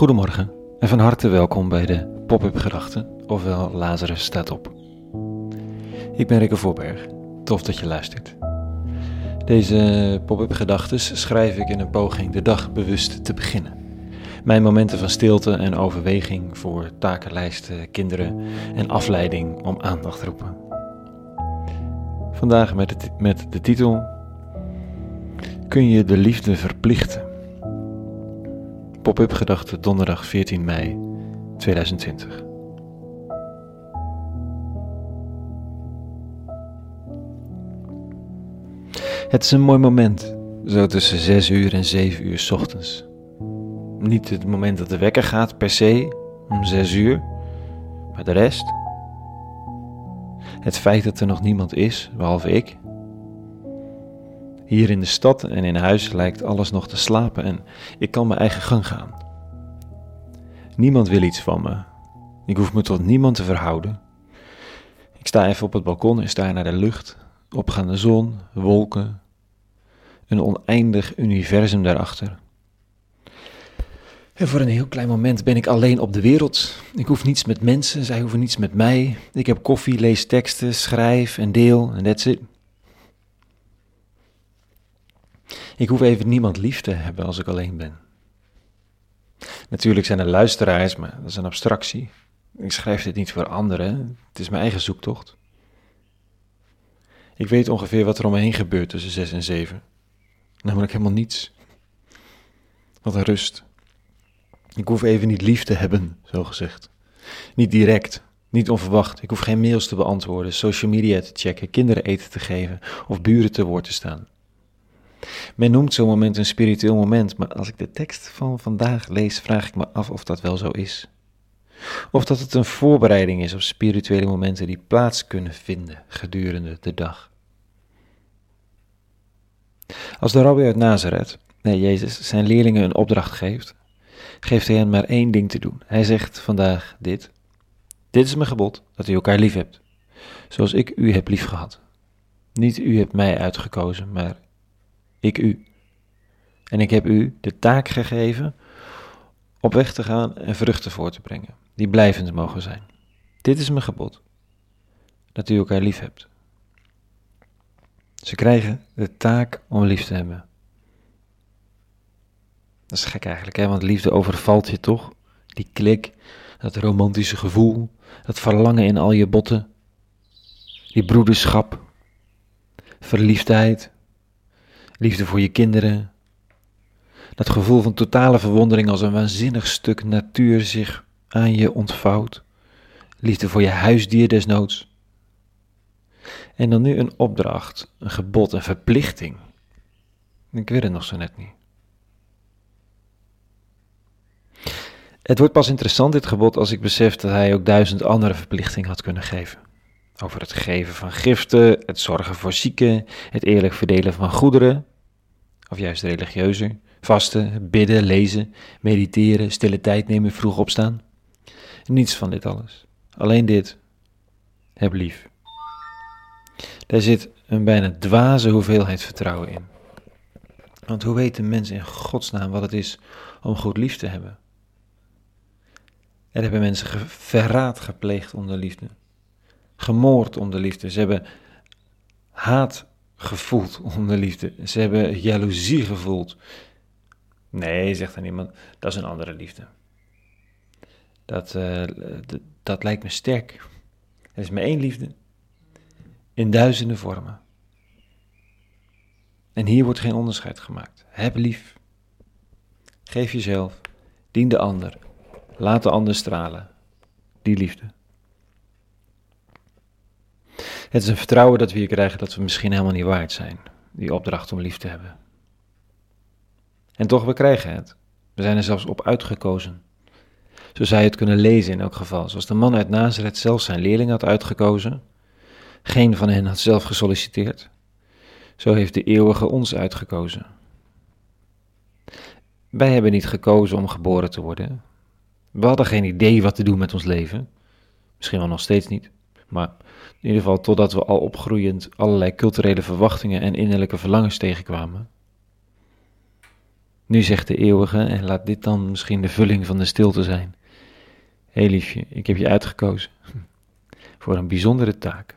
Goedemorgen en van harte welkom bij de Pop-up Gedachten, ofwel Lazarus staat op. Ik ben Rikke Voorberg, tof dat je luistert. Deze Pop-up Gedachten schrijf ik in een poging de dag bewust te beginnen. Mijn momenten van stilte en overweging voor takenlijsten, kinderen en afleiding om aandacht roepen. Vandaag met met de titel Kun je de liefde verplichten? Pop-up gedachte donderdag 14 mei 2020. Het is een mooi moment, zo tussen 6 uur en 7 uur ochtends. Niet het moment dat de wekker gaat per se, om 6 uur, maar de rest. Het feit dat er nog niemand is, behalve ik. Hier in de stad en in huis lijkt alles nog te slapen en ik kan mijn eigen gang gaan. Niemand wil iets van me. Ik hoef me tot niemand te verhouden. Ik sta even op het balkon en sta naar de lucht, opgaande zon, wolken, een oneindig universum daarachter. En voor een heel klein moment ben ik alleen op de wereld. Ik hoef niets met mensen, zij hoeven niets met mij. Ik heb koffie, lees teksten, schrijf en deel en that's it. Ik hoef even niemand lief te hebben als ik alleen ben. Natuurlijk zijn er luisteraars, maar dat is een abstractie. Ik schrijf dit niet voor anderen, het is mijn eigen zoektocht. Ik weet ongeveer wat er om me heen gebeurt tussen zes en zeven. Namelijk helemaal niets. Wat een rust. Ik hoef even niet lief te hebben, zo gezegd. Niet direct, niet onverwacht. Ik hoef geen mails te beantwoorden, social media te checken, kinderen eten te geven of buren te woord te staan. Men noemt zo'n moment een spiritueel moment, maar als ik de tekst van vandaag lees, vraag ik me af of dat wel zo is. Of dat het een voorbereiding is op spirituele momenten die plaats kunnen vinden gedurende de dag. Als de rabbi uit Nazareth, nee Jezus, zijn leerlingen een opdracht geeft, geeft hij hen maar één ding te doen. Hij zegt vandaag dit. Dit is mijn gebod, dat u elkaar lief hebt, zoals ik u heb lief gehad. Niet u hebt mij uitgekozen, maar ik u. En ik heb u de taak gegeven op weg te gaan en vruchten voor te brengen, die blijvend mogen zijn. Dit is mijn gebod, dat u elkaar lief hebt. Ze krijgen de taak om lief te hebben. Dat is gek eigenlijk, hè? want liefde overvalt je toch? Die klik, dat romantische gevoel, dat verlangen in al je botten, die broederschap, verliefdheid, liefde voor je kinderen. Dat gevoel van totale verwondering als een waanzinnig stuk natuur zich aan je ontvouwt. Liefde voor je huisdier desnoods. En dan nu een opdracht, een gebod, een verplichting. Ik weet het nog zo net niet. Het wordt pas interessant, dit gebod, als ik besef dat hij ook duizend andere verplichtingen had kunnen geven. Over het geven van giften, het zorgen voor zieken, het eerlijk verdelen van goederen, of juist religieuzer, vasten, bidden, lezen, mediteren, stille tijd nemen, vroeg opstaan. Niets van dit alles. Alleen dit. Heb lief. Daar zit een bijna dwaze hoeveelheid vertrouwen in. Want hoe weet een mens in godsnaam wat het is om goed lief te hebben? Er hebben mensen verraad gepleegd om de liefde, gemoord om de liefde. Ze hebben haat gevoeld om de liefde. Ze hebben jaloezie gevoeld. Nee, zegt dan iemand, dat is een andere liefde. Dat, uh, dat lijkt me sterk. Er is maar één liefde. In duizenden vormen. En hier wordt geen onderscheid gemaakt. Heb lief. Geef jezelf. Dien de ander. Laat de ander stralen. Die liefde. Het is een vertrouwen dat we hier krijgen dat we misschien helemaal niet waard zijn, die opdracht om lief te hebben. En toch, we krijgen het. We zijn er zelfs op uitgekozen. Zo zou je het kunnen lezen in elk geval. Zoals de man uit Nazareth zelf zijn leerling had uitgekozen. Geen van hen had zelf gesolliciteerd. Zo heeft de eeuwige ons uitgekozen. Wij hebben niet gekozen om geboren te worden. We hadden geen idee wat te doen met ons leven. Misschien wel nog steeds niet. Maar in ieder geval totdat we al opgroeiend allerlei culturele verwachtingen en innerlijke verlangens tegenkwamen. Nu zegt de eeuwige, en laat dit dan misschien de vulling van de stilte zijn. Hé liefje, ik heb je uitgekozen voor een bijzondere taak.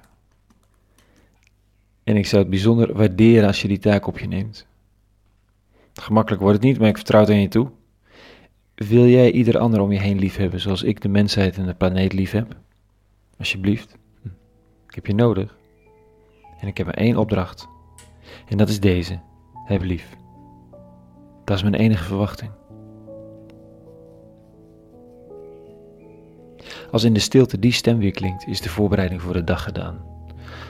En ik zou het bijzonder waarderen als je die taak op je neemt. Gemakkelijk wordt het niet, maar ik vertrouw het aan je toe. Wil jij ieder ander om je heen lief hebben zoals ik de mensheid en de planeet lief heb? Alsjeblieft. Ik heb je nodig. En ik heb maar één opdracht. En dat is deze. Heb lief. Dat is mijn enige verwachting. Als in de stilte die stem weer klinkt, is de voorbereiding voor de dag gedaan.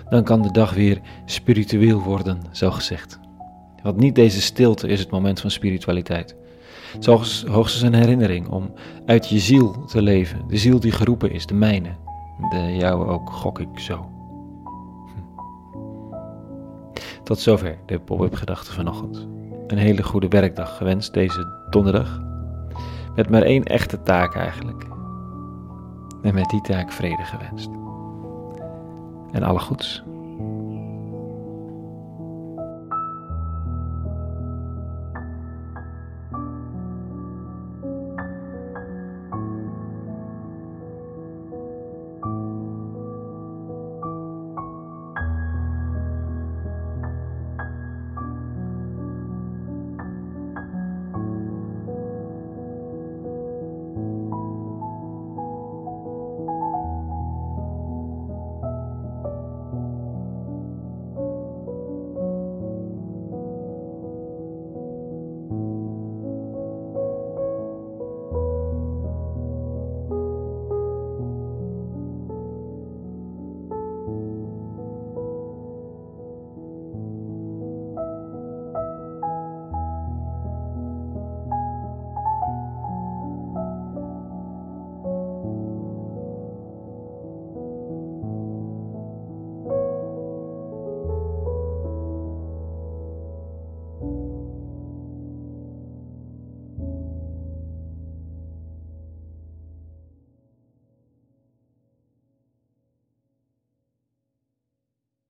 Dan kan de dag weer spiritueel worden, zo gezegd. Want niet deze stilte is het moment van spiritualiteit. Het is hoogstens een herinnering om uit je ziel te leven. De ziel die geroepen is, de mijne. De ook, gok ik zo. Hm. Tot zover de pop-up gedachte vanochtend. Een hele goede werkdag gewenst deze donderdag. Met maar één echte taak eigenlijk. En met die taak vrede gewenst. En alle goeds.